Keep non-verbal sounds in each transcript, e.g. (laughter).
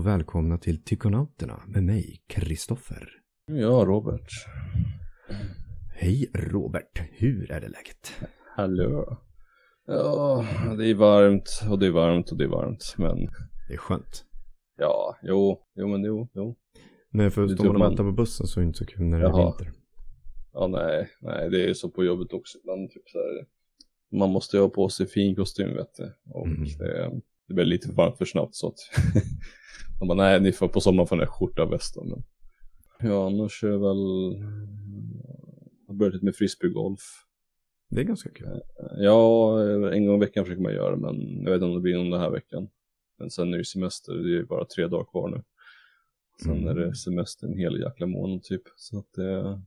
Och välkomna till Tykonauterna med mig, Kristoffer. Ja, Robert. Hej Robert, hur är det läget? Hallå. Ja, det är varmt och det är varmt och det är varmt, men Det är skönt. ja, jo, jo men jo, jo. Nej, för står man och man- väntar på bussen så är det inte så kul när det är vinter. Ja, nej, nej, det är så på jobbet också ibland, typ så här. Man måste ju ha på sig fin kostym, vet du. Och Mm. det, det blir lite varmt för snabbt så att (laughs) man bara, nej, ni får på sommaren få här skjorta och västen, men ja, annars är det väl jag har börjat med frisbeegolf. Det är ganska kul. Ja, en gång i veckan försöker man göra men jag vet inte om det blir någon den här veckan. Men sen är det semester, det är ju bara tre dagar kvar nu. Sen Mm. är det semester en hel jäkla månad typ. Så att det...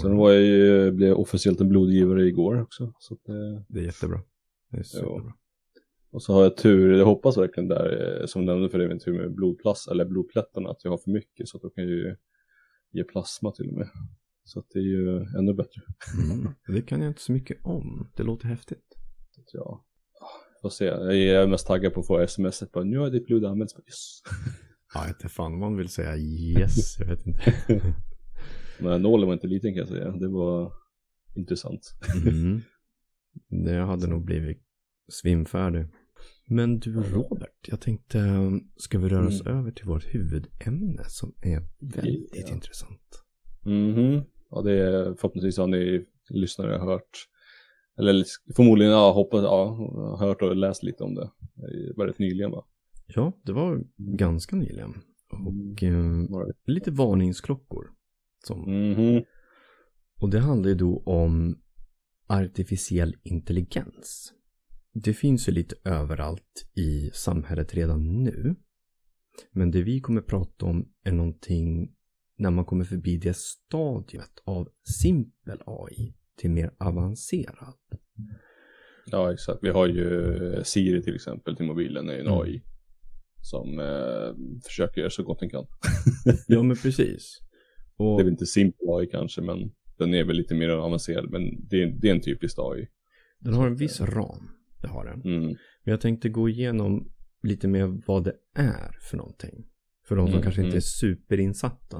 Sen var jag ju, blev jag officiellt en blodgivare igår också. Så att det... Det är jättebra. Det är superbra. Och så har jag tur, jag hoppas verkligen där, eh, som nämnde för dig, min tur med blodplass, eller blodplättarna, att jag har för mycket så att då kan ju ge plasma till och med. Så att det är ju ännu bättre. Mm. Det kan jag inte så mycket om. Det låter häftigt. Jag får se, jag är mest taggad på att få sms bara nu har ditt blod använts, yes. (laughs) Ja, inte fan man vill säga yes, jag vet inte. (laughs) Men nålen var inte liten kan jag säga, det var intressant. Mm. (laughs) Det hade nog blivit svimfärdig. Men du Robert, jag tänkte, ska vi röra oss över till vårt huvudämne som är väldigt Ja. intressant. Mhm, ja det är förhoppningsvis har ni lyssnare hört, eller förmodligen, ja, hoppas, ja, hört och läst lite om det. Väldigt nyligen va? Ja, det var ganska nyligen. Och eh, Var det? lite varningsklockor. Som, Mhm, och det handlar ju då om artificiell intelligens. Det finns ju lite överallt i samhället redan nu. Men det vi kommer prata om är någonting när man kommer förbi det stadiet av simpel AI till mer avancerad. ja exakt, vi har ju Siri till exempel till mobilen, är ju en Mm. AI. Som eh, försöker göra så gott den kan. (laughs) (laughs) Ja, men precis. Och, Det är väl inte simpel AI kanske, men den är väl lite mer avancerad, men det är, det är en typisk AI. den har en viss ram. Det har den. Mm. Men jag tänkte gå igenom lite mer vad det är för någonting. För de som Mm, kanske inte mm. är superinsatta.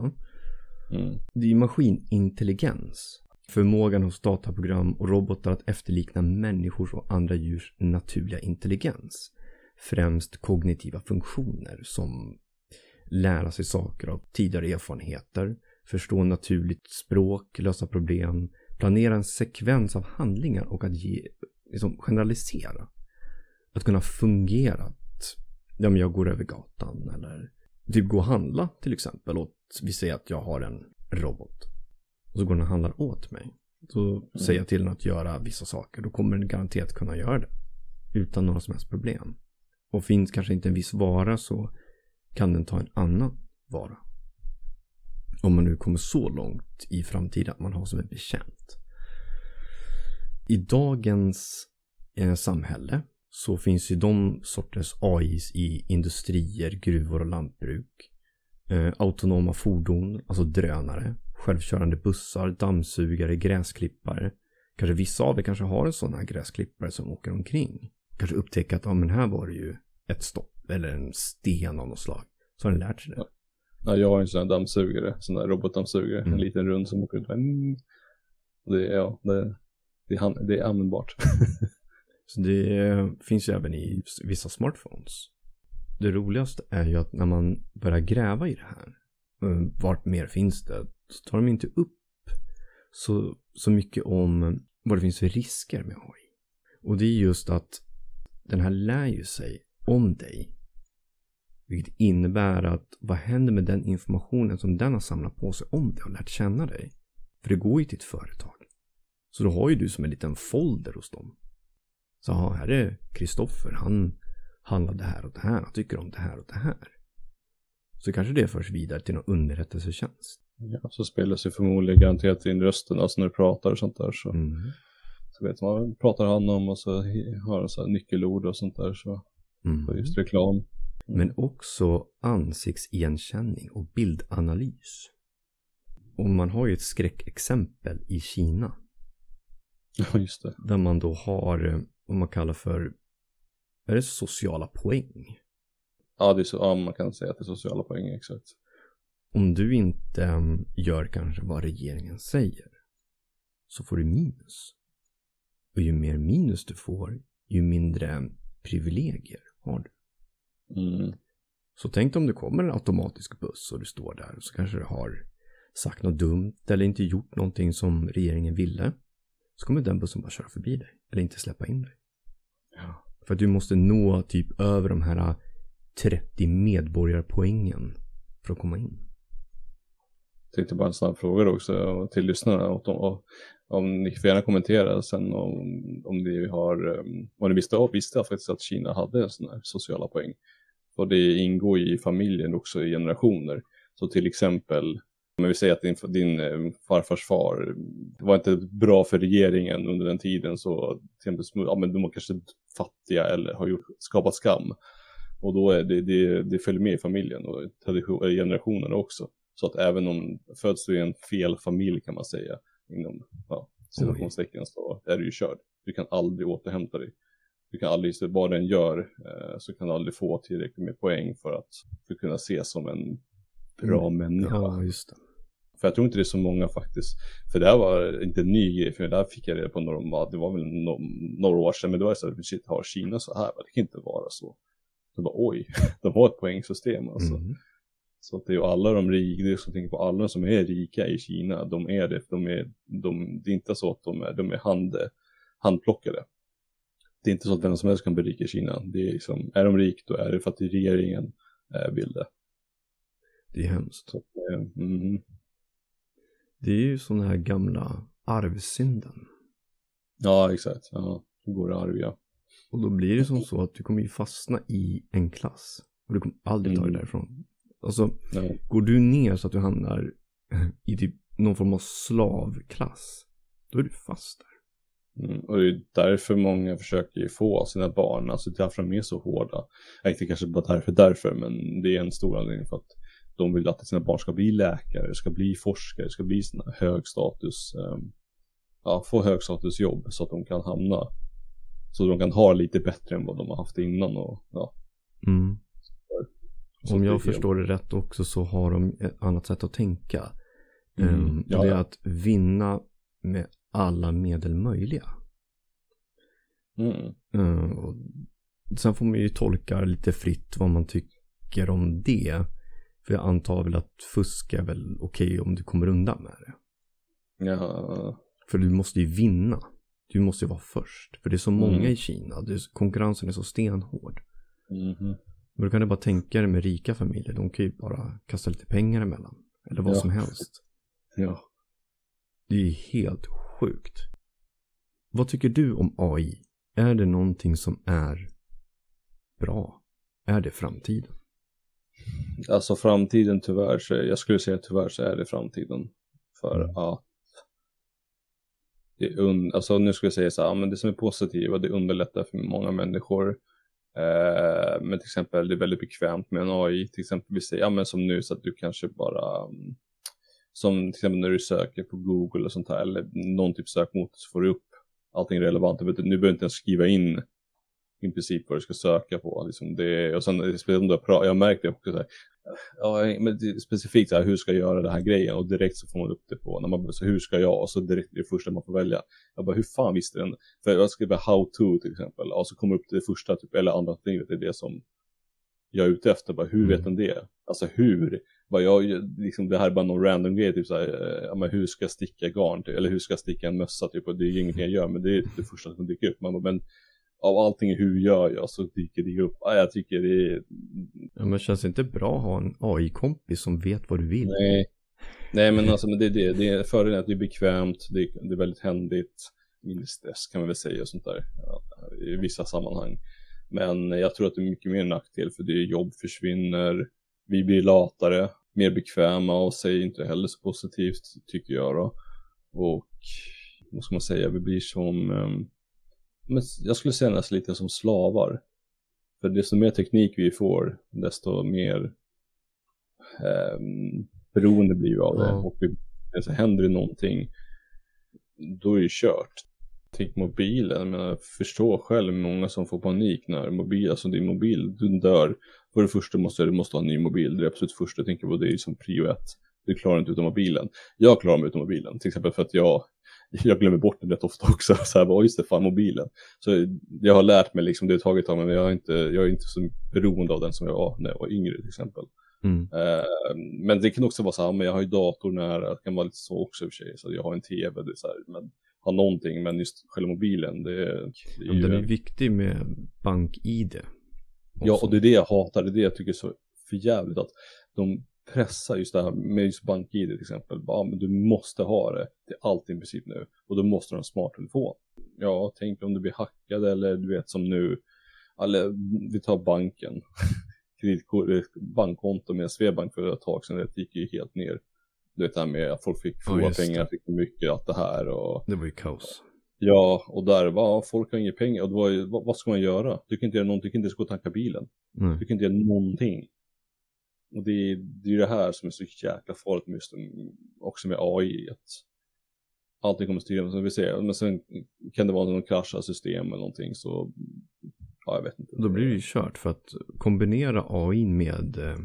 Mm. Det är ju maskinintelligens. Förmågan hos dataprogram och robotar att efterlikna människors och andra djurs naturliga intelligens. Främst kognitiva funktioner som lära sig saker av tidigare erfarenheter, förstå naturligt språk, lösa problem, planera en sekvens av handlingar och att ge, liksom generalisera. Att kunna fungera. Att, ja, men jag går över gatan eller typ gå och handla till exempel. Och vi säger att jag har en robot. Och så går den och handlar åt mig. Så säger jag till den att göra vissa saker. Då kommer den garanterat kunna göra det. Utan några som helst problem. Och finns kanske inte en viss vara så kan den ta en annan vara. Om man nu kommer så långt i framtiden att man har som en betjänt. I dagens eh, samhälle så finns ju de sorters AIs i industrier, gruvor och lantbruk. Eh, autonoma fordon, alltså drönare. Självkörande bussar, dammsugare, gräsklippare. Kanske vissa av er kanske har en sån här gräsklippare som åker omkring. Kanske upptäcker att, ja men här var det ju ett stopp eller en sten av något slag. Så har den lärt sig det. Ja, jag har en sån här dammsugare, sån där robotdammsugare, Mm. en liten rund som åker ut. Mm. Det, ja, det, det, är, det är användbart. (laughs) Så det finns ju även i vissa smartphones. Det roligaste är ju att när man börjar gräva i det här, eh, vart mer finns det, så tar de inte upp så, så mycket om vad det finns för risker med AI. Och det är just att den här lär ju sig om dig. Vilket innebär att vad händer med den informationen som den har samlat på sig om dig och lärt känna dig? För det går ju till ett företag. Så då har ju du som en liten folder hos dem. Så här är Kristoffer, han handlar det här och det här, han tycker om det här och det här. Så kanske det förs vidare till någon underrättelsetjänst. Ja, så spelas ju förmodligen garanterat in rösten, alltså när du pratar och sånt där. Så, Mm. så vet man vad pratar han om och så har han så här nyckelord och sånt där. Så Mm. och just reklam. Men också ansiktsigenkänning och bildanalys. Och man har ju ett skräckexempel i Kina. Ja, just det. Där man då har eh, vad man kallar för, är det sociala poäng? Ja, det är så, ja, man kan säga att det är sociala poäng, exakt. Om du inte um, gör kanske vad regeringen säger så får du minus. Och ju mer minus du får, ju mindre privilegier har du. Mm. Så tänk om det kommer en automatisk buss och du står där och så kanske du har sagt något dumt eller inte gjort någonting som regeringen ville. Så kommer den bussen bara köra förbi dig eller inte släppa in dig. Ja. För att du måste nå typ över de här 30 medborgarpoängen för att komma in. Jag tänkte bara en snabb fråga också till lyssnarna. Och om, om ni får gärna kommentera sen om, om ni har, um, om ni visste, visste faktiskt att Kina hade sådana här sociala poäng. Och det ingår i familjen också i generationer. Så till exempel, om vi säger att din, din eh, farfars far var inte bra för regeringen under den tiden så till exempel, ja, men de var kanske fattiga eller har gjort, skapat skam. Och då är det, det, det följer med i familjen och tradition, generationerna också. Så att även om föds du i en fel familj kan man säga, inom ja, situationstecken så är du ju körd. Du kan aldrig återhämta dig. Du kan aldrig, vad den gör, eh, så kan du aldrig få tillräckligt med poäng för att, för att kunna ses som en bra mm. människa. Ja, just det. För jag tror inte det är så många faktiskt. För det här var inte en ny grej, för det här fick jag reda på några, det var väl no, några år sedan, men det var så att shit, har Kina så här? Det kan inte vara så. Så bara oj, (laughs) de har ett poängsystem alltså. Mm. Så att det är ju alla de rika, det är så tänker på alla som är rika i Kina, de är det, de är, de, det är inte så att de är, de är hand, handplockade. Det är inte så att vem som helst kan bli rik i Kina. Det är liksom, är de rik då är det för att regeringen eh, vill det. Det är hemskt. Så, eh, mm. Det är ju sådana här gamla arvsynden. Ja, exakt. Ja, det går arv, ja. Och då blir det som så att du kommer ju fastna i en klass. Och du kommer aldrig ta dig mm. därifrån. Alltså, Nej. går du ner så att du hamnar (laughs) i typ någon form av slavklass, då är du fast där. Mm, och det är därför många försöker ju få sina barn, alltså därför de är så hårda. Inte kanske bara därför, därför, men det är en stor anledning för att de vill att sina barn ska bli läkare, ska bli forskare, ska bli såna hög status, um, ja, få hög status jobb så att de kan hamna, så de kan ha lite bättre än vad de har haft innan och ja. Mm. Om jag förstår det rätt också så har de ett annat sätt att tänka. Mm, um, ja, det är att vinna med alla medel möjliga. Mm. Uh, sen får man ju tolka lite fritt vad man tycker om det. För jag antar väl att fusk är väl okej okay om du kommer undan med det. Ja. För du måste ju vinna. Du måste ju vara först. För det är så många mm. i Kina. Det är, konkurrensen är så stenhård. Mm. Men då kan du bara tänka dig med rika familjer. De kan ju bara kasta lite pengar emellan. Eller vad ja. som helst. Ja. Det är ju helt sjukt. Vad tycker du om AI? Är det någonting som är bra? Är det framtiden? Alltså framtiden tyvärr så, jag skulle säga tyvärr så är det framtiden. För mm. att det un, alltså nu skulle jag säga så här, men det som är positivt, det underlättar för många människor. Eh, men till exempel det är väldigt bekvämt med en AI, till exempel vi säger, ja men som nu så att du kanske bara som till exempel när du söker på Google och sånt här eller någon typ sökmotor så får du upp allting relevant. Nu behöver du inte ens skriva in i princip vad du ska söka på. Liksom det, och sen du har jag märkte också så här, ja, men specifikt så här, hur ska jag göra den här grejen och direkt så får man upp det på, när man så hur ska jag och så direkt det första man får välja. Jag bara hur fan visste den? För jag skriver how to till exempel och så kommer upp det första typ, eller andra alternativet det är det som jag är ute efter, bara hur vet mm. den det? Alltså hur? Bara jag, liksom, det här är bara någon random grej, typ såhär, eh, ja, men hur ska jag sticka garn, typ, eller hur ska jag sticka en mössa, typ, och det är ingenting jag gör, men det är det första som dyker upp. Man bara, men av allting, hur gör jag, så dyker det upp. Ja, jag tycker det är... Ja, men känns det inte bra att ha en AI-kompis som vet vad du vill? Nej, Nej men alltså, men det är det, det är fördelen att det är bekvämt, det är, det är väldigt händigt, mindre stress kan man väl säga och sånt där, ja, i vissa sammanhang. Men jag tror att det är mycket mer nackdel för det jobb försvinner, vi blir latare, mer bekväma och säger inte heller så positivt tycker jag då. Och vad ska man säga, vi blir som, um, jag skulle säga nästan lite som slavar. För desto mer teknik vi får, desto mer um, beroende blir vi av det. Mm. Och vi, alltså, händer det någonting, då är det kört. Tänk mobilen, jag menar, förstå själv många som får panik när mobil, alltså din mobil, du dör För det första måste du måste ha en ny mobil. Det är absolut första jag tänker på. Det är som prio ett. Du klarar inte utan mobilen. Jag klarar mig utan mobilen. Till exempel för att jag, (laughs) jag glömmer bort den rätt ofta också. (laughs) Så här, bara, just det, fan mobilen. Så jag har lärt mig liksom, det tagit tag men jag är, inte, jag är inte så beroende av den som jag var när jag var yngre till exempel. Mm. Eh, men det kan också vara så här, men jag har ju dator nära, det kan vara lite så också i och för sig. Så jag har en tv, det är så här, men har någonting, men just själva mobilen, det, det är ju... Den är viktig med bank-id. Ja, och det är det jag hatar, det är det jag tycker är så förjävligt att de pressar just det här med just BankID till exempel. Ja, men du måste ha det till allt i princip nu och då måste du ha en smarttelefon. Ja, tänk om du blir hackad eller du vet som nu, eller vi tar banken, (laughs) eh, bankkonto med Swedbank för ett tag sedan, det gick ju helt ner. Du vet det här med att folk fick Ja, just det. pengar, fick mycket, allt det här och Det var ju kaos. ja, och där var folk har inga pengar och var ju, vad, vad ska man göra? Du kan inte göra någonting, du kan inte ens gå och tanka bilen. Nej. Du kan inte göra någonting. Och det är, det är det här som är så jäkla farligt med just också med AI. Att allting kommer styra, som vi ser. Men sen kan det vara någon kraschar system eller någonting så, ja jag vet inte. Då blir det ju kört för att kombinera AI med eh,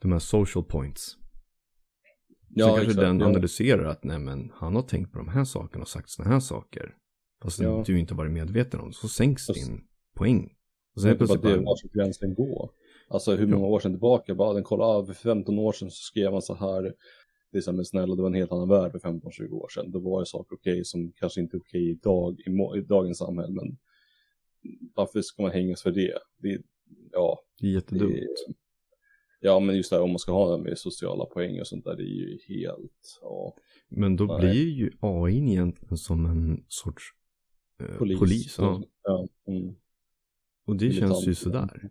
de här social points. Så ja, kanske exakt, den ja. analyserar att nej men han har tänkt på de här sakerna och sagt sådana här saker. Fast Ja. du inte varit medveten om det. Så sänks Fast- din poäng. Och Det sen bara plötsligt det, bara, var ska gränsen gå? Alltså hur många år sedan tillbaka, bara den kollade av för 15 år sedan så skrev man så här, det är som en snälla, det var en helt annan värld för 15-20 år sedan. Då var det saker okej som kanske inte är okej idag, i, i dagens samhälle, men varför ska man hängas för det? det ja, det är jättedumt. det, ja, men just det här om man ska ha det med sociala poäng och sånt där, det är ju helt, ja, Men då Nej. blir ju AI egentligen som en sorts eh, polis. polis. ja. ja mm. Och det Militant. känns ju sådär.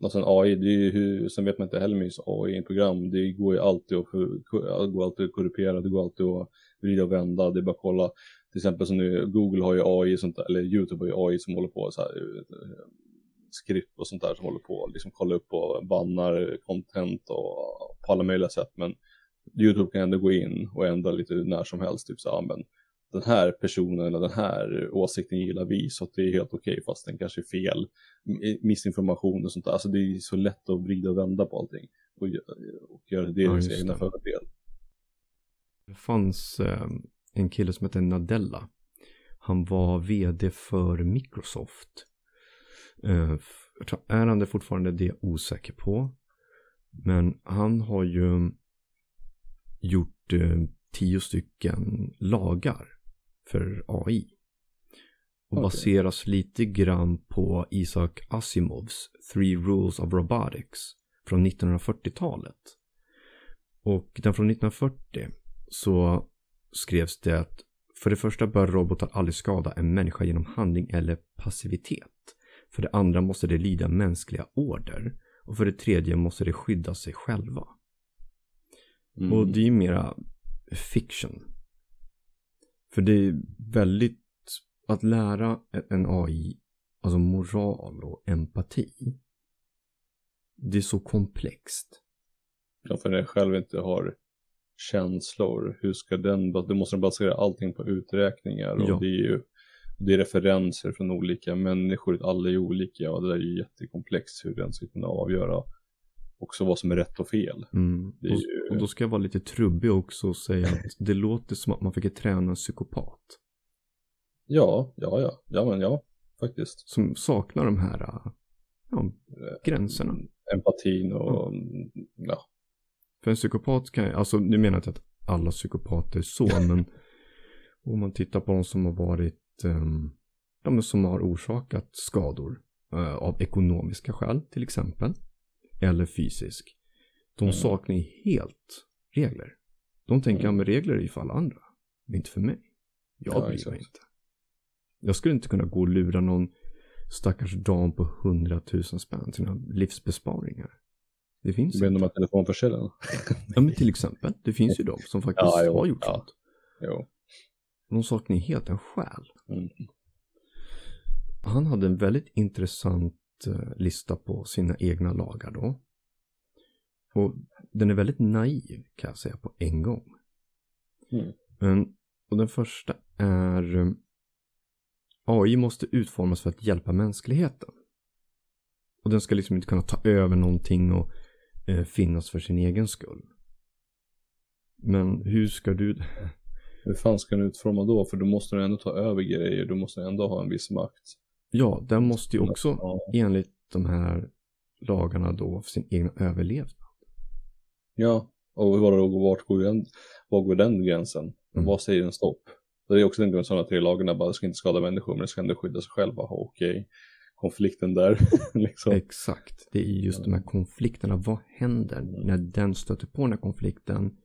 Och sen AI, det är ju hur, sen vet man inte heller med just AI-program, det går ju alltid att, för, det går alltid att korrupera, det går alltid att vrida och vända, det är bara att kolla, till exempel som nu, Google har ju AI sånt där, eller YouTube har ju AI som håller på så här, eh, skript och sånt där som håller på att liksom kolla upp och bannar content och på alla möjliga sätt, men YouTube kan ändå gå in och ändra lite när som helst, typ så här, men den här personen eller den här åsikten gillar vi så att det är helt okej fast den kanske är fel m- missinformation och sånt där. Alltså det är så lätt att vrida och vända på allting och, och göra det Ja, till just sin egna det. fördel. Det fanns eh, en kille som hette Nadella. Han var vd för Microsoft. Eh, är han det fortfarande? Det är jag osäker på. Men han har ju gjort eh, tio stycken lagar för AI. Och Okej. baseras lite grann på Isaac Asimovs Three Rules of Robotics från 1940-talet. Och den från 1940 så skrevs det att för det första bör robotar aldrig skada en människa genom handling eller passivitet. För det andra måste de lyda mänskliga order. Och för det tredje måste de skydda sig själva. Mm. Och det är ju mera fiction. För det är väldigt, att lära en AI, alltså moral och empati. Det är så komplext. Ja, för när jag själv inte har känslor, hur ska den, du måste basera allting på uträkningar och Ja. det är ju det är referenser från olika människor, alla är olika och det där är ju jättekomplext hur den ska kunna avgöra också vad som är rätt och fel. Mm. Och, ju- och då ska jag vara lite trubbig också och säga att det låter som att man fick träna en psykopat. Ja, ja, ja, ja men ja, faktiskt. Som saknar de här äh, ja, gränserna. Empatin och ja, För en psykopat kan alltså nu menar jag inte att alla psykopater är så, (laughs) men om man tittar på de som har varit, ja, men som har orsakat skador eh, av ekonomiska skäl till exempel, eller fysisk. De Mm. saknar helt regler. De tänker, ja Mm. men regler är ju för alla andra, men inte för mig. Jag Ja, bryr mig inte. Jag skulle inte kunna gå och lura någon stackars dam på hundratusen spänn till några livsbesparingar. Det finns blir inte. de här telefonförsäljarna. (laughs) Ja men till exempel, det finns ju de som faktiskt Ja, jo, har gjort ja. sånt. Jo. De saknar helt en själ. Mm. Han hade en väldigt intressant lista på sina egna lagar då. Och den är väldigt naiv kan jag säga på en gång. Mm. Men, och den första är eh, AI måste utformas för att hjälpa mänskligheten. Och den ska liksom inte kunna ta över någonting och eh, finnas för sin egen skull. Men hur ska du... (laughs) Hur fan ska den utforma då? För då måste den ändå ta över grejer, du måste ändå ha en viss makt. Ja, den måste ju också Ja. enligt de här lagarna då för sin egna överlevnad. Ja, och vadå, vart går den, var går den gränsen? Mm. Vad säger en stopp? Det är också den sådana tre lagarna, bara ska inte skada människor men det ska ändå skydda sig själva. Okej, konflikten där (laughs) liksom. Exakt, det är just de här konflikterna. Vad händer när den stöter på den här konflikten?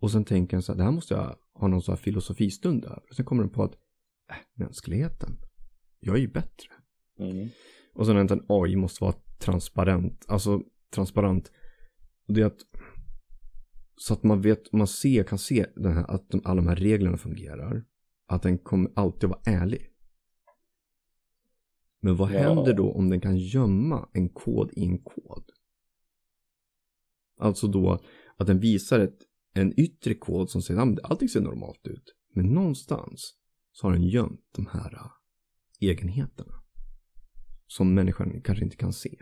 Och sen tänker den så här, det här måste jag ha någon sån här filosofistund över. Och sen kommer den på att, äh, mänskligheten, jag är ju bättre. Mm. Och sen en AI måste vara transparent. Alltså transparent. Och det är att så att man vet, man ser, kan se den här, att de, alla de här reglerna fungerar. Att den kommer alltid vara ärlig. Men vad Ja. händer då om den kan gömma en kod i en kod? Alltså då att den visar ett, en yttre kod som säger att allting ser normalt ut. Men någonstans så har den gömt de här egenheterna. Som människan kanske inte kan se.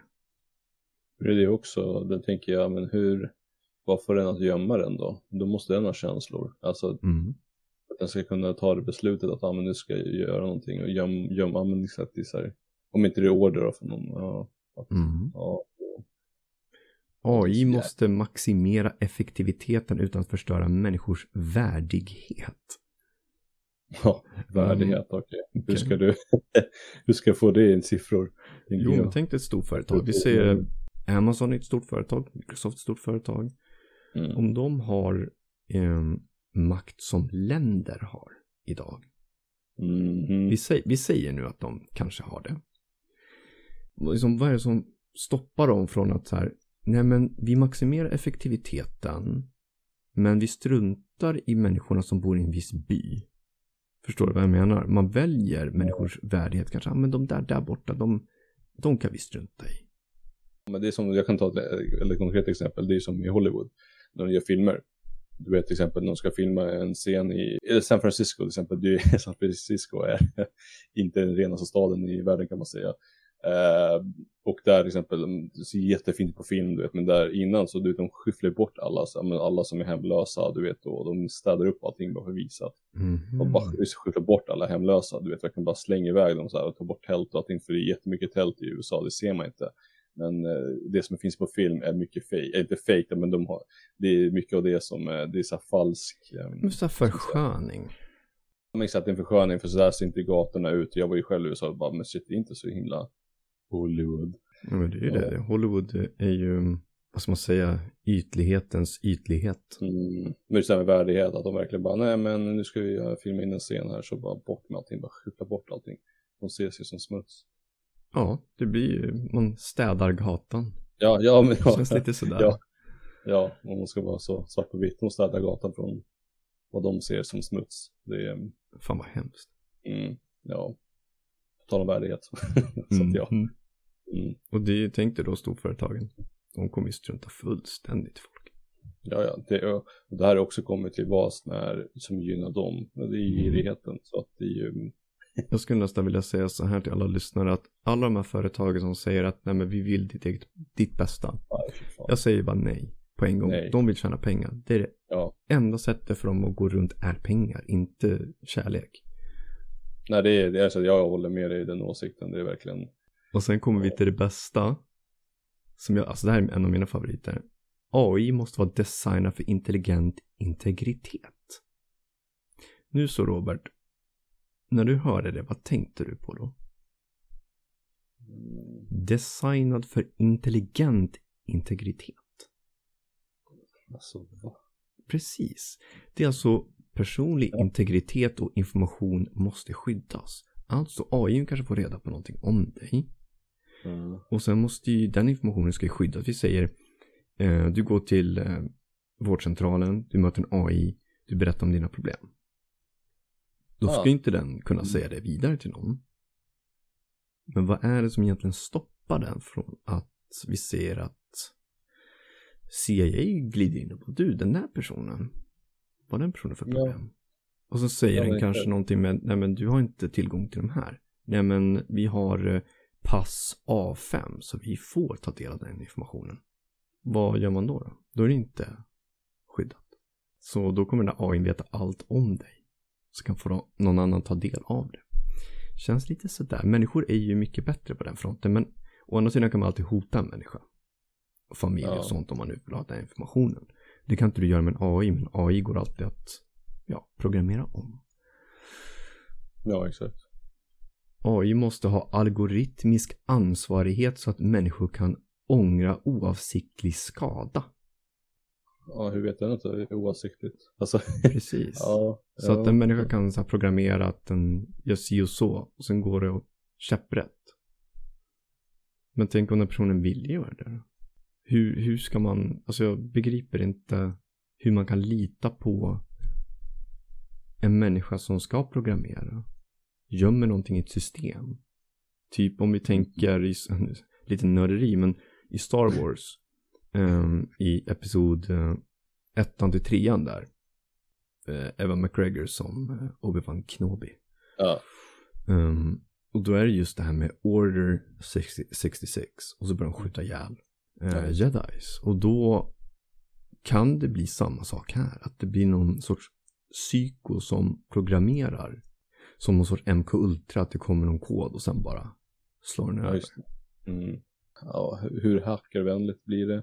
Det är det också, då tänker jag, men hur, vad får den att gömma den då? Då måste den ha känslor. Alltså Mm. att den ska kunna ta det beslutet att, ja men nu ska jag göra någonting och göm, gömma, men exakt det är så här, om inte det är order då från någon, ja. Att, Mm. ja. AI måste maximera effektiviteten utan att förstöra människors värdighet. (laughs) Ja, värdighet, okej. Hur Okej. ska du, (laughs) hur ska få det i siffror? Jo, jag. men tänk dig ett stort företag. Vi säger Amazon är ett stort företag, Microsoft är ett stort företag. Mm. Om de har eh, makt som länder har idag. Mhm. Vi, säger, vi säger nu att de kanske har det. Liksom, vad är det som stoppar dem från att så här, nej men vi maximerar effektiviteten, men vi struntar i människorna som bor i en viss by. Förstår du vad jag menar? Man väljer människors värdighet kanske, ja, men de där, där borta, de, de kan vi strunta i. Men det är som, jag kan ta ett eller konkret exempel, det är som i Hollywood, när de gör filmer. Du vet till exempel när de ska filma en scen i San Francisco till exempel, det är, (laughs) San Francisco är (laughs) inte den renaste staden i världen kan man säga. Eh, och där till exempel, det ser jättefint på film du vet, men där innan så du vet, de skyfflar bort alla, så, men alla som är hemlösa, du vet, och de städar upp allting bara för att visa. Mhm. De bara skyfflar bort alla hemlösa, du vet, verkligen bara slänger iväg dem så här och tar bort tält och allting, för det är jättemycket tält i USA, det ser man inte. Men eh, det som finns på film är mycket fake, äh, inte fake, men de har, det är mycket av det som, eh, det är så här falsk, eh, så här försköning. men exakt en försköning, för så där ser inte gatorna ut. Jag var ju själv i USA och bara, men shit, det är inte så himla Hollywood. Ja, men det är ju Ja. det. Hollywood är ju, vad ska man säga, ytlighetens ytlighet. Mm. Men det är så här med värdighet, att de verkligen bara, nej men nu ska vi göra- filma in en scen här, så bara bort med allting, bara skyffla bort allting. De ser sig som smuts. Ja, det blir ju, man städar gatan. Ja, ja, men ja. Känns lite sådär. Ja. Ja, om man ska vara så svart på vitt, de städar gatan från vad de ser som smuts. Det är, Fan vad hemskt. mm, ja, på tal om värdighet. (laughs) så att ja. Mm. Mm. Och det är ju, tänk dig då storföretagen. De kommer ju strunta fullständigt folk. Ja, ja, det, och det här har också kommit till vad som, är, som gynnar dem. Det är ju girigheten. Så att det är ju, Jag skulle nästan vilja säga så här till alla lyssnare att alla de här företagen som säger att nej men vi vill ditt, eget, ditt bästa. nej. Jag säger bara nej på en gång. Nej. De vill tjäna pengar. Det är det Ja, enda sättet för dem att gå runt är pengar, inte kärlek. nej, det är, det är så att jag håller med dig i den åsikten. Det är verkligen, Och sen kommer vi till det bästa. Som jag, alltså det här är en av mina favoriter. AI måste vara designad för intelligent integritet. Nu så Robert, när du hörde det, vad tänkte du på då? Designad för intelligent integritet. alltså, va? Precis. Det är alltså personlig integritet och information måste skyddas. Alltså AI kanske får reda på någonting om dig. Mm. Och sen måste ju den informationen ska ju skyddas. Vi säger eh, du går till eh, vårdcentralen, du möter en AI, du berättar om dina problem. Då ska Ja. inte den kunna säga det vidare till någon. Men vad är det som egentligen stoppar den från att vi ser att CIA glider in och bara, du den där personen, vad den personen för Ja. problem? Och så säger Ja, den kanske exakt. någonting med, nej men du har inte tillgång till de här. Nej men vi har eh, pass A5 så vi får ta del av den informationen. Vad gör man då? Då, då är det inte skyddat. Så då kommer den där AI veta allt om dig. Så kan få någon annan ta del av det. Känns lite sådär. Människor är ju mycket bättre på den fronten. Men å andra sidan kan man alltid hota en människa. Familj och Ja. sånt om man nu vill ha den informationen. Det kan inte du göra med en AI. Men AI går alltid att ja, programmera om. Ja, exakt. AI måste ha algoritmisk ansvarighet så att människor kan ångra oavsiktlig skada. Ja, hur vet jag inte? Det är oavsiktligt. Alltså, (laughs) Precis. ja. Så ja. att en människa kan så programmera att den gör si och så och sen går det käpprätt. Men tänk om den personen vill göra det. Hur, hur ska man, alltså jag begriper inte hur man kan lita på en människa som ska programmera. Gömmer någonting i ett system. Typ om vi tänker i, (laughs) lite nörderi, men i Star Wars. ehm, I episod uh, ettan till trean där. Uh, Evan McGregor som uh, Obi-Wan Kenobi. Ja. Ehm, och då är det just det här med Order 60, 66. Och så börjar de skjuta ihjäl Ja. jedis. Och då kan det bli samma sak här. Att det blir någon sorts psyko som programmerar. Som någon sorts MK Ultra. Att det kommer någon kod och sen bara slår den Ja, över. det. Mm. Ja, hur- hackervänligt blir det?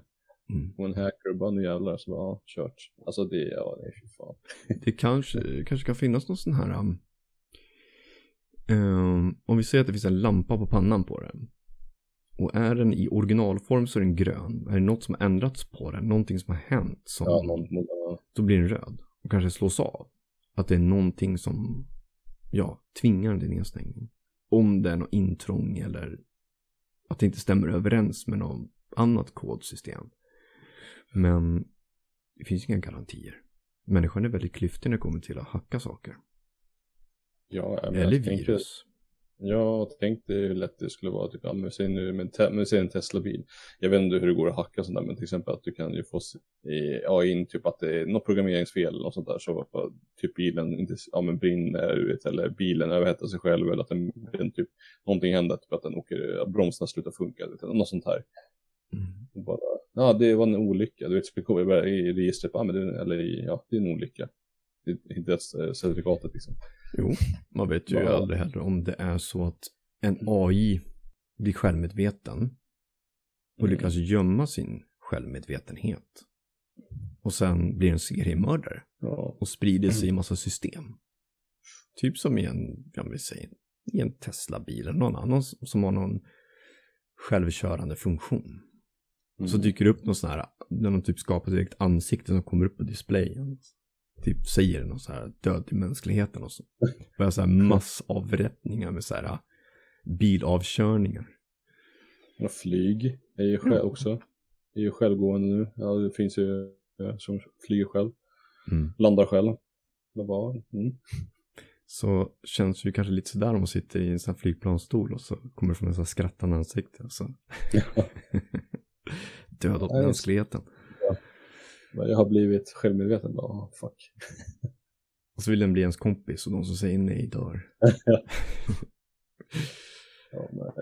Mm. Och en hacker bara nu jävlar så bara, ja, kört. Alltså det, ja, det är fy fan. (laughs) Det kanske, kanske kan finnas någon sån här. Um, um, om vi säger att det finns en lampa på pannan på den. Och är den i originalform så är den grön. Är det något som har ändrats på den, någonting som har hänt, som, Ja, någon, ja. då blir den röd. Och kanske slås av. Att det är någonting som, ja, till nedstängning. Om det är något intrång eller att det inte stämmer överens med något annat kodsystem. Men det finns inga garantier. Människan är väldigt klyftig när det kommer till att hacka saker. ja Eller jag virus. Ja, tänk dig hur lätt det skulle vara. Typ, ja, säg nu med, en Tesla-bil. Jag vet inte hur det går att hacka sånt där, men till exempel att du kan ju få ja, in typ att det är något programmeringsfel eller något sånt där. Så att typ bilen inte ja, men brinner, vet, eller bilen överhettar sig själv eller att den, den typ, någonting händer, typ att den åker, att bromsarna slutar funka, vet, något sånt här. Mm. Och bara, ja det var en olycka, du vet, i registret, ja, men det, eller ja, det är en olycka. Det är inte ens eh, certifikatet liksom. Jo, man vet ju Ja. aldrig heller om det är så att en AI blir självmedveten och Mm. lyckas gömma sin självmedvetenhet. Och sen blir en seriemördare Ja, och sprider sig i massa system. Typ som i en, jag vill säga, i en Tesla-bil eller någon annan som har någon självkörande funktion. mm. Så dyker det upp någon sån här, när de typ skapar ett eget ansikte som kommer upp på displayen. Typ säger någon så här död till mänskligheten och så. (laughs) Börjar så här massavrättningar med så här bilavkörningar. Och flyg är ju själv också. är ju självgående nu. Ja, det finns ju ja, som flyger själv. Mm. Landar själv. Det mm. Så känns det ju kanske lite sådär om man sitter i en sån här flygplansstol och så kommer det från en sån här skrattande ansikte. Och så. (laughs) Död åt mänskligheten. Jag har blivit självmedveten. Ja, fuck. Och så vill den bli ens kompis och de som säger nej dör. (laughs) Ja, nej.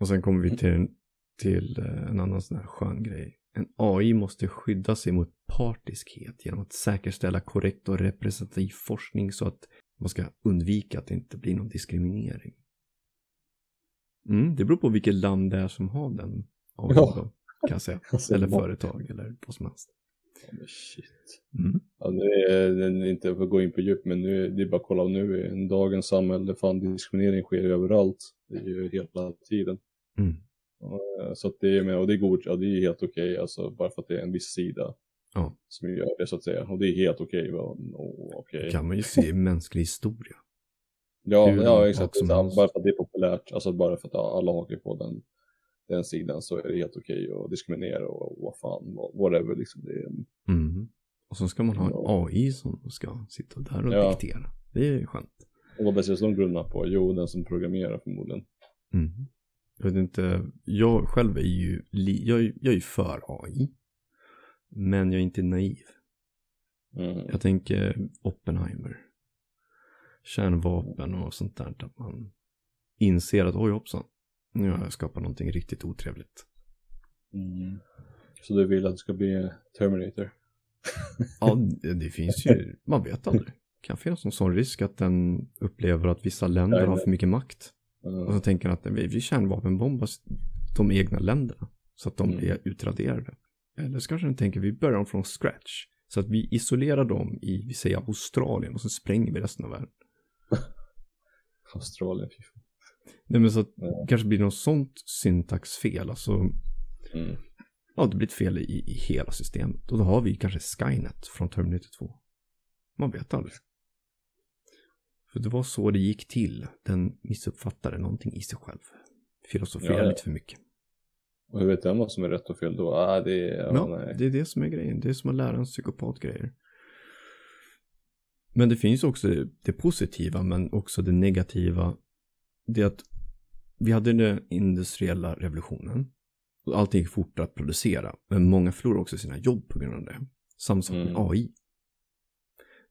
Och sen kommer vi till, en- till eh, en annan sån här skön grej. En AI måste skydda sig mot partiskhet genom att säkerställa korrekt och representativ forskning så att man ska undvika att det inte blir någon diskriminering. Mm, det beror på vilket land det är som har den AI Ja. då, kan jag säga. (laughs) Alltså, Eller företag eller vad som helst. Men shit. Mm. Ja, det är, inte för att gå in på djup, men nu, det är bara att kolla nu i dagens samhälle, fan diskriminering sker överallt. Det är ju hela tiden. Mm. Eh, Så att det är och det är god, ja det är helt okej, alltså bara för att det är en viss sida Ja. som gör det så att säga. Och det är helt okej. va? Åh, okej. Det kan man ju se i mänsklig historia. Ja, hur ja exakt. bara för att det är populärt, alltså bara för att alla hakar på den, den sidan så är det helt okej att diskriminera och vad fan, whatever liksom. Det Mm. Och så ska man ha en. AI som ska sitta där och Ja. diktera. Det är skönt. och vad baseras de grunderna på? Jo, den som programmerar förmodligen. Mm. Jag vet inte, jag själv är ju, jag, är- jag är för AI. Men jag är inte naiv. Mm. Jag tänker Oppenheimer. Kärnvapen och sånt där. Att man inser att oj hoppsan. Nu har jag skapat någonting riktigt otrevligt. Mm. Så du vill att det ska bli Terminator? Ja, (laughs) det, det finns ju, man vet aldrig. Det kan finnas någon sån risk att den upplever att vissa länder har för mycket makt. Mm. Och så tänker den att vi, vi kärnvapenbombar de egna länderna. Så att de Mm. blir utraderade. Eller så kanske den tänker vi börjar från scratch. Så att vi isolerar dem i, vi säger Australien och så spränger vi resten av världen. (laughs) Australien, fy fan. Nej men så att det kanske blir något sånt syntaxfel. Alltså, Mm. ja det blir ett fel i, i hela systemet. Och då har vi kanske Skynet från Terminator 2. Man vet aldrig. För det var så det gick till. Den missuppfattade någonting i sig själv. Filosoferade Ja, ja. lite för mycket. Och hur vet jag vad som är rätt och fel då? Ah, det är, ja, Ja, det är det som är grejen. Det är som att lära en psykopat grejer. Men det finns också det positiva men också det negativa. Det är att vi hade den industriella revolutionen. Och allting gick fortare att producera. Men många förlorade också sina jobb på grund av det. Samma sak med Mm. AI.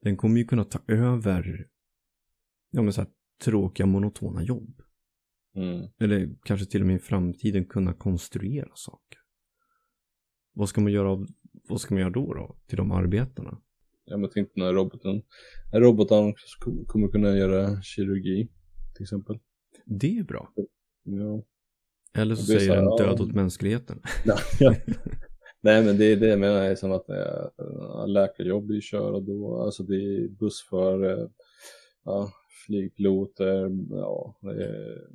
Den kommer ju kunna ta över ja, men så här, tråkiga monotona jobb. Mm. Eller kanske till och med i framtiden kunna konstruera saker. Vad ska man göra, av, vad ska man göra då, då till de arbetarna? Ja, men tänk den här roboten. Sk- kommer kunna göra kirurgi, till exempel. Det är bra. Ja. Eller så säger så här, den död ja. åt mänskligheten. (laughs) Nej men det är det jag menar, är som att äh, läkarjobb är köra då, alltså det är bussförare, ja, flygpiloter, ja, det är,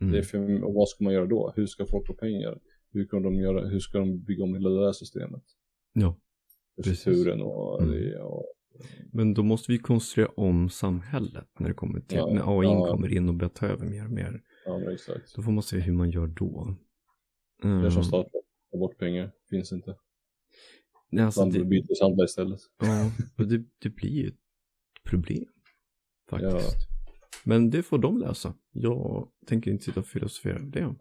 Mm. det är för, och vad ska man göra då? Hur ska folk få pengar? Hur, kan de göra, hur ska de bygga om hela det här systemet? Ja, Precis. Och, Mm. ja, men då måste vi konstruera om samhället när det kommer till, Ja, när AI ja. kommer in och börjar ta över mer och mer. ja exakt. Då får man se hur man gör då. Det är som Mm. staten, ta bort pengar, finns inte. Nej, alltså det, byteshandla istället. ja, och det, det blir ett problem. Faktiskt. Ja. Men det får de lösa. Jag tänker inte sitta och filosofera över det.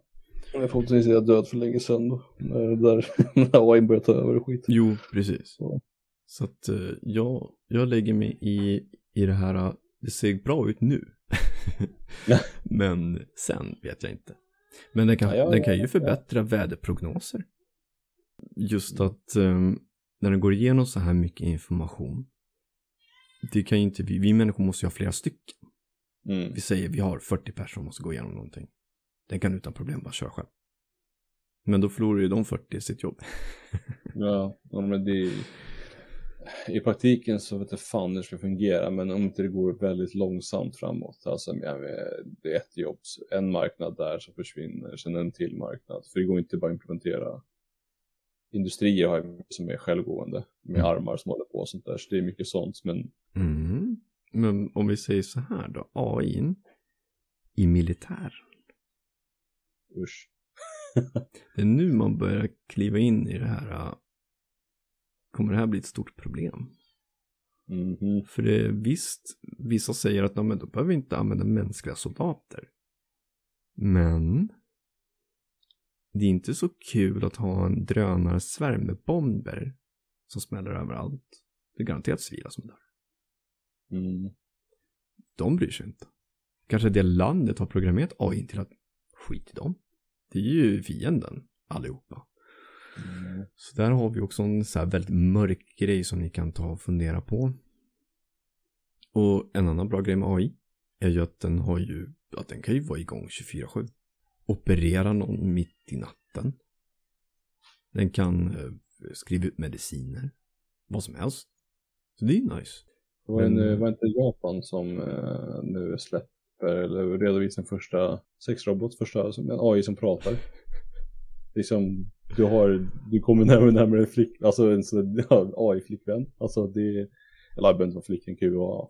Men förhoppningsvis är jag död för länge sedan då. När, där, när AI börjar ta över och skit. Jo, precis. Så. Så att eh, jag, jag lägger mig i, i det här, eh, det ser bra ut nu. Ja. (laughs) Men sen vet jag inte. Men den kan, Ja, ja, den kan ju ja. förbättra väderprognoser. Just att eh, när den går igenom så här mycket information. Det kan ju inte vi, vi människor måste ju ha flera stycken. Mm. Vi säger vi har 40 personer som måste gå igenom någonting. Den kan utan problem bara köra själv. Men då förlorar ju de 40 sitt jobb. Ja, ja, men det är, I praktiken så vet jag fan hur det ska fungera, men om inte det går väldigt långsamt framåt, alltså det är ett jobb, en marknad där som försvinner, sen en till marknad, för det går inte bara att implementera. Industrier har som är självgående, med Mm. armar som håller på och sånt där, så det är mycket sånt, men Mm. Men om vi säger så här då, AI i militär. usch. (laughs) Det är nu man börjar kliva in i det här. Kommer det här bli ett stort problem? Mhm. För det är visst, vissa säger att "Ja, men då behöver vi inte använda mänskliga soldater. Men det är inte så kul att ha en drönarsvärm med bomber som smäller överallt. Det är garanterat civila som dör. Mm. De bryr sig inte. Kanske det landet har programmerat AI till att skit i dem. Det är ju fienden allihopa. Mm. Så där har vi också en så här väldigt mörk grej som ni kan ta och fundera på. Och en annan bra grej med AI är ju att den har ju, att den kan ju vara igång 24-7. Operera någon mitt i natten. Den kan eh, skriva ut mediciner. Vad som helst. Så det är ju nice. Det var, en, Men- var inte Japan som eh, nu släpper, eller redovisar den första sexrobot, första, en AI som pratar. Liksom, du har, du kommer närmare och närmare en flick, alltså en sån (laughs) ja, AI-flickvän. Alltså det, eller det behöver inte vara flickvän, kan ju vara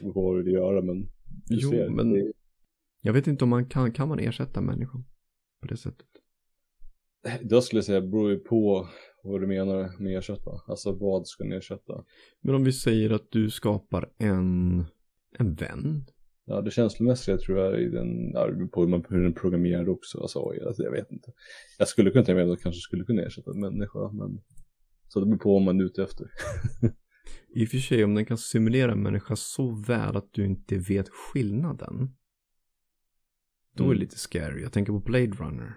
vad du göra, men du Jo, ser. men- Det, Jag vet inte om man kan, kan man ersätta människan på det sättet? jag skulle säga beror ju på vad du menar med ersätta. Alltså vad ska ni ersätta? Men om vi säger att du skapar en, en vän. Ja, det känslomässiga tror jag i den, på hur den programmerar också, alltså, oj, alltså jag vet inte. Jag skulle kunna tänka mig att jag kanske skulle kunna ersätta en människa, men så det beror på vad man är ute efter. (laughs) I och för sig om den kan simulera en människa så väl att du inte vet skillnaden. Då är det Mm. lite scary. Jag tänker på Blade Runner.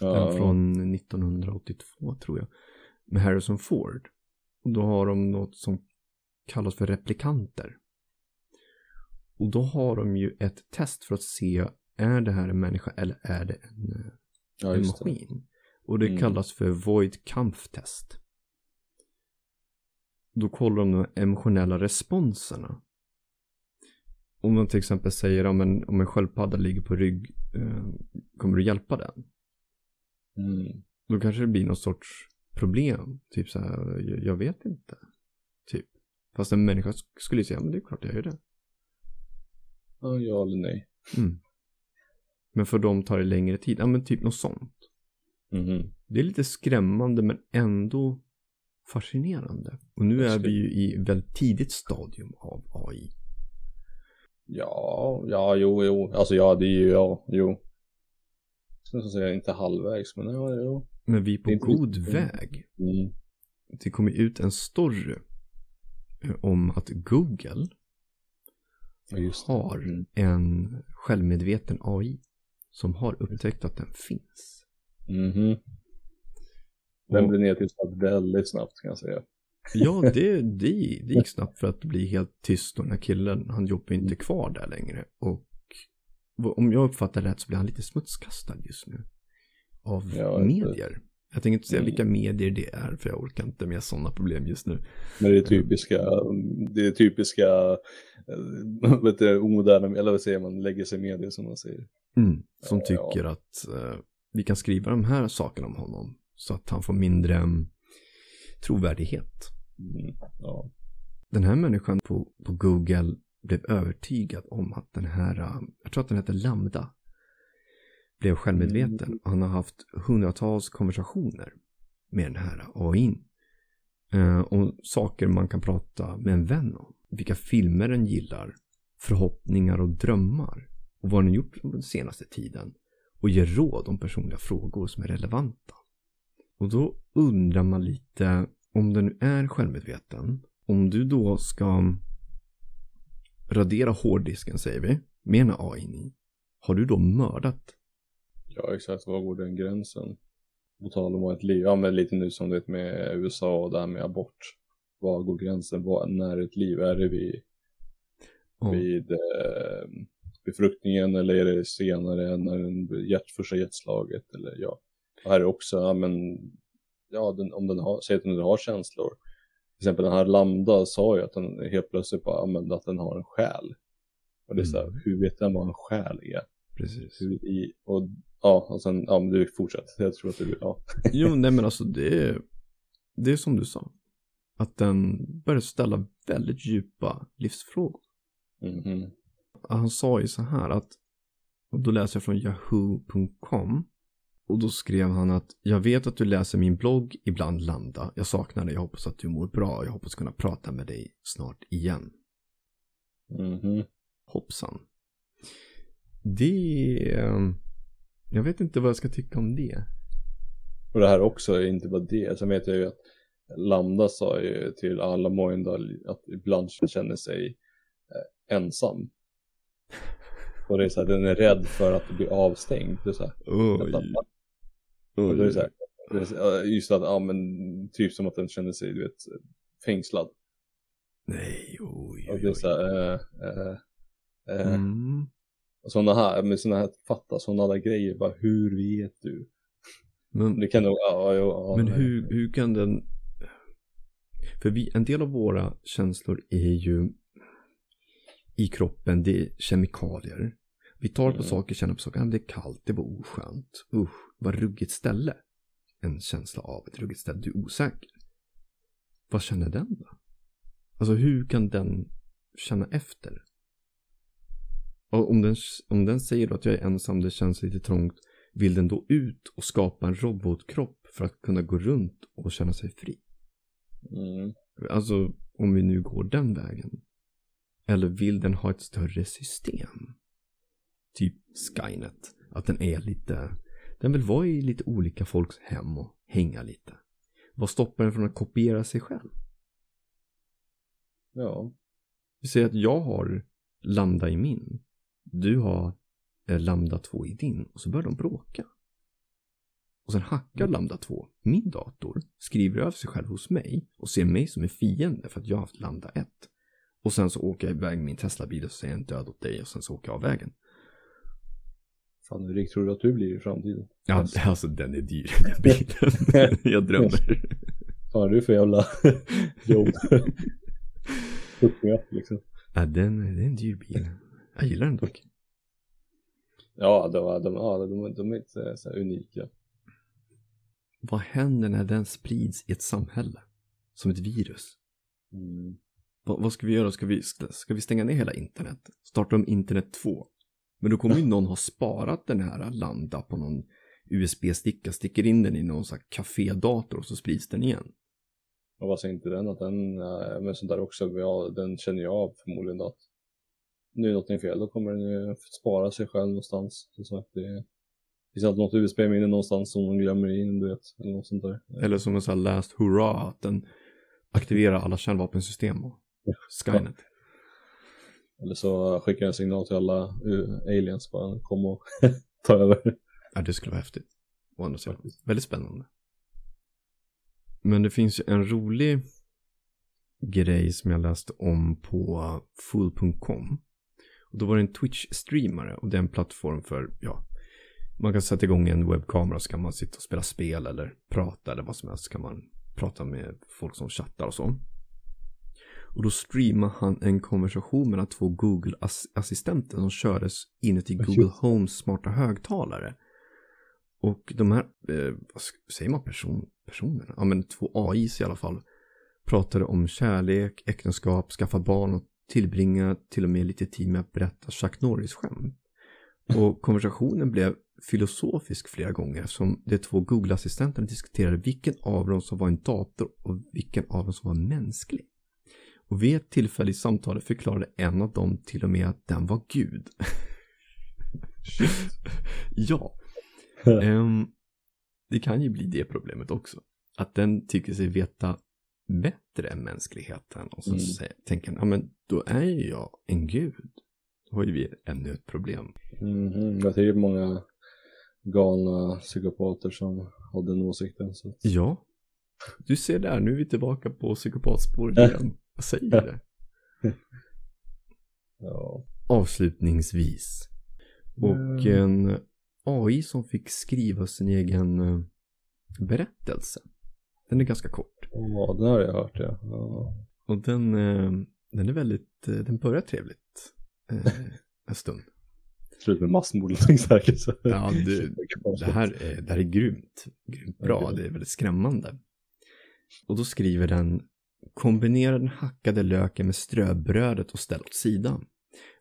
Ja, Den från 1982 tror jag. Med Harrison Ford. Och då har de något som kallas för replikanter. Och då har de ju ett test för att se är det här en människa eller är det en, eh, ja, en just det. maskin. Och det Mm. kallas för Void Kampf-test. Då kollar de de emotionella responserna. Om man till exempel säger om en, om en sköldpadda ligger på rygg, eh, kommer du hjälpa den? Mm. Då kanske det blir någon sorts problem. Typ så här, jag, jag vet inte. Typ. Fast en människa sk- skulle säga, men det är klart jag gör det. Ja, eller nej. Mm. Men för dem tar det längre tid. Ja men typ något sånt. Mhm. Det är lite skrämmande men ändå fascinerande. Och nu är vi ju i väldigt tidigt stadium av AI. Ja, ja, jo, jo. Alltså ja, det är ju, ja, jo. Jag ska säga inte halvvägs, men ja, jo. Men vi är på är inte god riktigt- väg. Mm. Det kommer ut en story om att Google. Har Mm. en självmedveten AI som har upptäckt att den finns. Mhm. Den Och- blir nedtystad väldigt snabbt kan jag säga. Ja, (laughs) det, det, det gick snabbt för att bli helt tyst och den här killen, han jobbar inte kvar där längre. Och om jag uppfattar det rätt så blir han lite smutskastad just nu. Av Ja, medier. Jag tänker inte säga Mm. vilka medier det är för jag orkar inte med sådana problem just nu. Men det är typiska, det är typiska, äh, vet du, omoderna, eller vad säger man, lägger sig medier som man säger. Mm, som Ja. tycker att eh, vi kan skriva de här sakerna om honom. Så att han får mindre mm, trovärdighet. Mm. Ja. Den här människan på, på Google blev övertygad om att den här, eh, jag tror att den heter Lambda, blev självmedveten. Mm. Han har haft hundratals konversationer med den här AIn. Eh, om saker man kan prata med en vän om. Vilka filmer den gillar. Förhoppningar och drömmar. Och vad den gjort den senaste tiden. Och ger råd om personliga frågor som är relevanta. Och då undrar man lite om den nu är självmedveten. Om du då ska radera hårddisken säger vi. Med en AI. Har du då mördat ja, exakt, var går den gränsen? På tal om ett liv, ja men lite nu som det med USA och det här med abort. Var går gränsen? Var, när är ett liv? Är det vid, Ja. vid eh, befruktningen eller är det senare när den hjärt, första hjärtslaget? Eller ja, och här är också, ja men, ja den, om den har, säg att den har känslor. Till exempel den här Lambda sa ju att den helt plötsligt bara använde att den har en själ. Och det är så här, Mm. hur vet den vad en själ är? Precis. I, och ja, och sen, ja men du fortsätt. Jag tror att du, ja. (laughs) Jo, nej men alltså det är, det är som du sa. Att den börjar ställa väldigt djupa livsfrågor. Mhm. Han sa ju så här att, och då läser jag från yahoo.com. Och då skrev han att jag vet att du läser min blogg ibland Lambda. Jag saknar dig, jag hoppas att du mår bra. Jag hoppas kunna prata med dig snart igen. Mhm. Hoppsan. Det är, jag vet inte vad jag ska tycka om det. Och det här också är inte bara det. Sen vet jag ju att Lambda sa ju till alla Moindal att ibland känner sig eh, ensam. (laughs) Och det är så här, den är rädd för att bli avstängd. Det är så här, Oj. och det är så här, just att, ja men typ som att den känner sig, du vet, fängslad. Nej, oj, Och oj, det är oj. så här, eh, eh, eh, Mm. Sådana här, med sådana här, fatta sådana där grejer, bara hur vet du? Men, Det kan nog, ja, ja, ja men nej. hur, hur kan den... För vi, en del av våra känslor är ju i kroppen, det är kemikalier. Vi tar på Mm. saker, känner på saker, det är kallt, det var oskönt. Usch, vad ruggigt ställe. En känsla av ett ruggigt ställe, du är osäker. Vad känner den då? Alltså hur kan den känna efter? Och om den, om den säger då att jag är ensam, det känns lite trångt, vill den då ut och skapa en robotkropp för att kunna gå runt och känna sig fri? Mm. Alltså om vi nu går den vägen. Eller vill den ha ett större system? Typ Skynet. Att den är lite, den vill vara i lite olika folks hem och hänga lite. Vad stoppar den från att kopiera sig själv? Ja. Vi säger att jag har Lambda i min. Du har eh, Lambda 2 i din och så börjar de bråka. Och sen hackar Lambda 2 min dator, skriver över sig själv hos mig och ser mig som en fiende för att jag har haft Lambda 1. Och sen så åker jag iväg med min Tesla-bil och säger en död åt dig och sen så åker jag av vägen. Fan, hur rik tror du att du blir i framtiden? Ja, alltså den är dyr den (laughs) bilen. (laughs) jag drömmer. Har du för jävla jobb? (laughs) Uppgång liksom. Ja, den, det är en dyr bil. Jag gillar den dock. Ja, de, de, ja, de, de är inte så unika. Vad händer när den sprids i ett samhälle? Som ett virus? Mm. Vad, vad ska vi göra? Ska vi, ska vi stänga ner hela internet? Starta om internet 2? Men då kommer ju någon ha sparat den här Lambda på någon USB-sticka, sticker in den i någon sån här kafédator och så sprids den igen. Och vad säger inte den att den, äh, men sånt där också, ja, den känner jag av förmodligen att nu är någonting fel, då kommer den ju spara sig själv någonstans. Som sagt, det finns alltid något USB-minne någonstans som de glömmer in, du vet, eller något sånt där. Eller som en sån här last hurra, att den aktiverar alla kärnvapensystem och Skynet. Eller så skickar jag en signal till alla uh, aliens bara, kom och (laughs) ta över. Ja, det skulle vara häftigt. Å andra sidan. Väldigt spännande. Men det finns ju en rolig grej som jag läste om på full.com. Då var det en Twitch-streamare och det är en plattform för, ja, man kan sätta igång en webbkamera så kan man sitta och spela spel eller prata eller vad som helst. Så kan man prata med folk som chattar och så. Och då streamade han en konversation mellan två Google-assistenter som kördes inuti Google Homes smarta högtalare. Och de här, eh, vad säger man person, personerna? Ja men två AIs i alla fall. Pratade om kärlek, äktenskap, skaffa barn och tillbringa till och med lite tid med att berätta Chuck Norris-skämt. Och konversationen blev filosofisk flera gånger eftersom de två Google-assistenterna diskuterade vilken av dem som var en dator och vilken av dem som var mänsklig. Och vid ett tillfälle i samtalet förklarade en av dem till och med att den var Gud. (laughs) ja. Um, (laughs) det kan ju bli det problemet också. Att den tycker sig veta bättre än mänskligheten. Och så mm. säger, tänker ja men då är ju jag en gud. Då har ju vi ännu ett problem. Mm -hmm. Jag tycker många galna psykopater som har den åsikten. Så. Ja. Du ser där, nu är vi tillbaka på psykopatspåret igen. Jag säger det. (laughs) ja. Avslutningsvis. Och en AI som fick skriva sin egen eh, berättelse. Den är ganska kort. Ja, den har jag hört ja. ja. Och den, eh, den är väldigt, eh, den börjar trevligt. En stund. Slut med massmord säkert. Ja, det, det, här är, det här är grymt. Grymt bra, det är väldigt skrämmande. Och då skriver den Kombinera den hackade löken med ströbrödet och ställ åt sidan.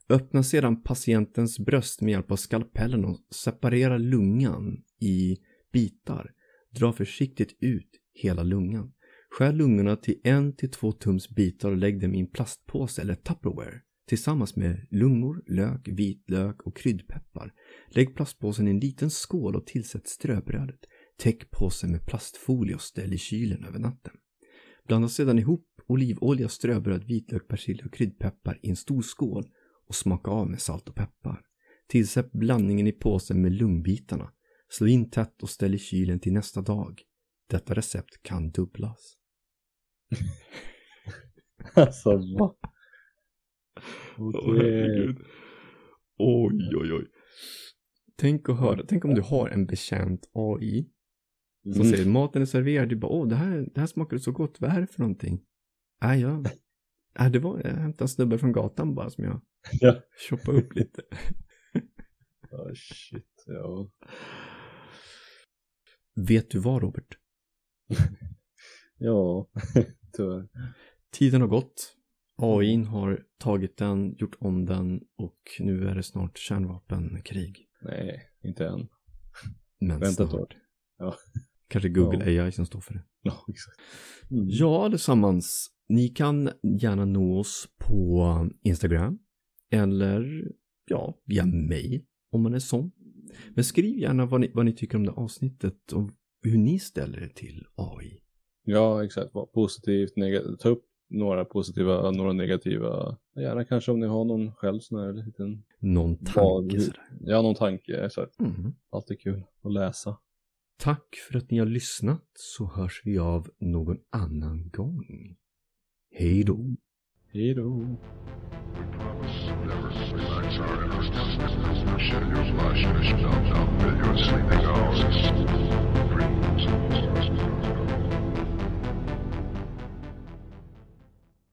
Öppna sedan patientens bröst med hjälp av skalpellen och separera lungan i bitar. Dra försiktigt ut hela lungan. Skär lungorna till en till två tums bitar och lägg dem i en plastpåse eller Tupperware tillsammans med lungor, lök, vitlök och kryddpeppar. Lägg plastpåsen i en liten skål och tillsätt ströbrödet. Täck påsen med plastfolie och ställ i kylen över natten. Blanda sedan ihop olivolja, ströbröd, vitlök, persilja och kryddpeppar i en stor skål och smaka av med salt och peppar. Tillsätt blandningen i påsen med lungbitarna. Slå in tätt och ställ i kylen till nästa dag. Detta recept kan dubblas. (laughs) alltså va? Okay. Oh, oj, oj, oj. Tänk att höra, tänk om du har en bekänt AI som mm. säger maten är serverad, du bara åh det här, det här smakade så gott, vad är det för någonting? Nej, jag, nej det var, jag hämtade en snubbe från gatan bara som jag (laughs) ja. shoppade upp lite. oh, (laughs) shit, ja. Vet du vad Robert? Ja, (laughs) tyvärr. Tiden har gått. AI har tagit den, gjort om den och nu är det snart kärnvapenkrig. Nej, inte än. Men Vänta snart. Ja. Kanske Google ja. AI som står för det. Ja, exakt. Mm. Ja, allesammans. Ni kan gärna nå oss på Instagram eller ja, via mail om man är sån. Men skriv gärna vad ni, vad ni tycker om det avsnittet och hur ni ställer er till AI. Ja, exakt. Var positivt, negativt. Ta upp några positiva, några negativa. Gärna kanske om ni har någon själv sån här liten... Någon tanke sådär. ja, någon tanke. Att Mm. alltid kul att läsa. Tack för att ni har lyssnat så hörs vi av någon annan gång. Hej då. Hej då.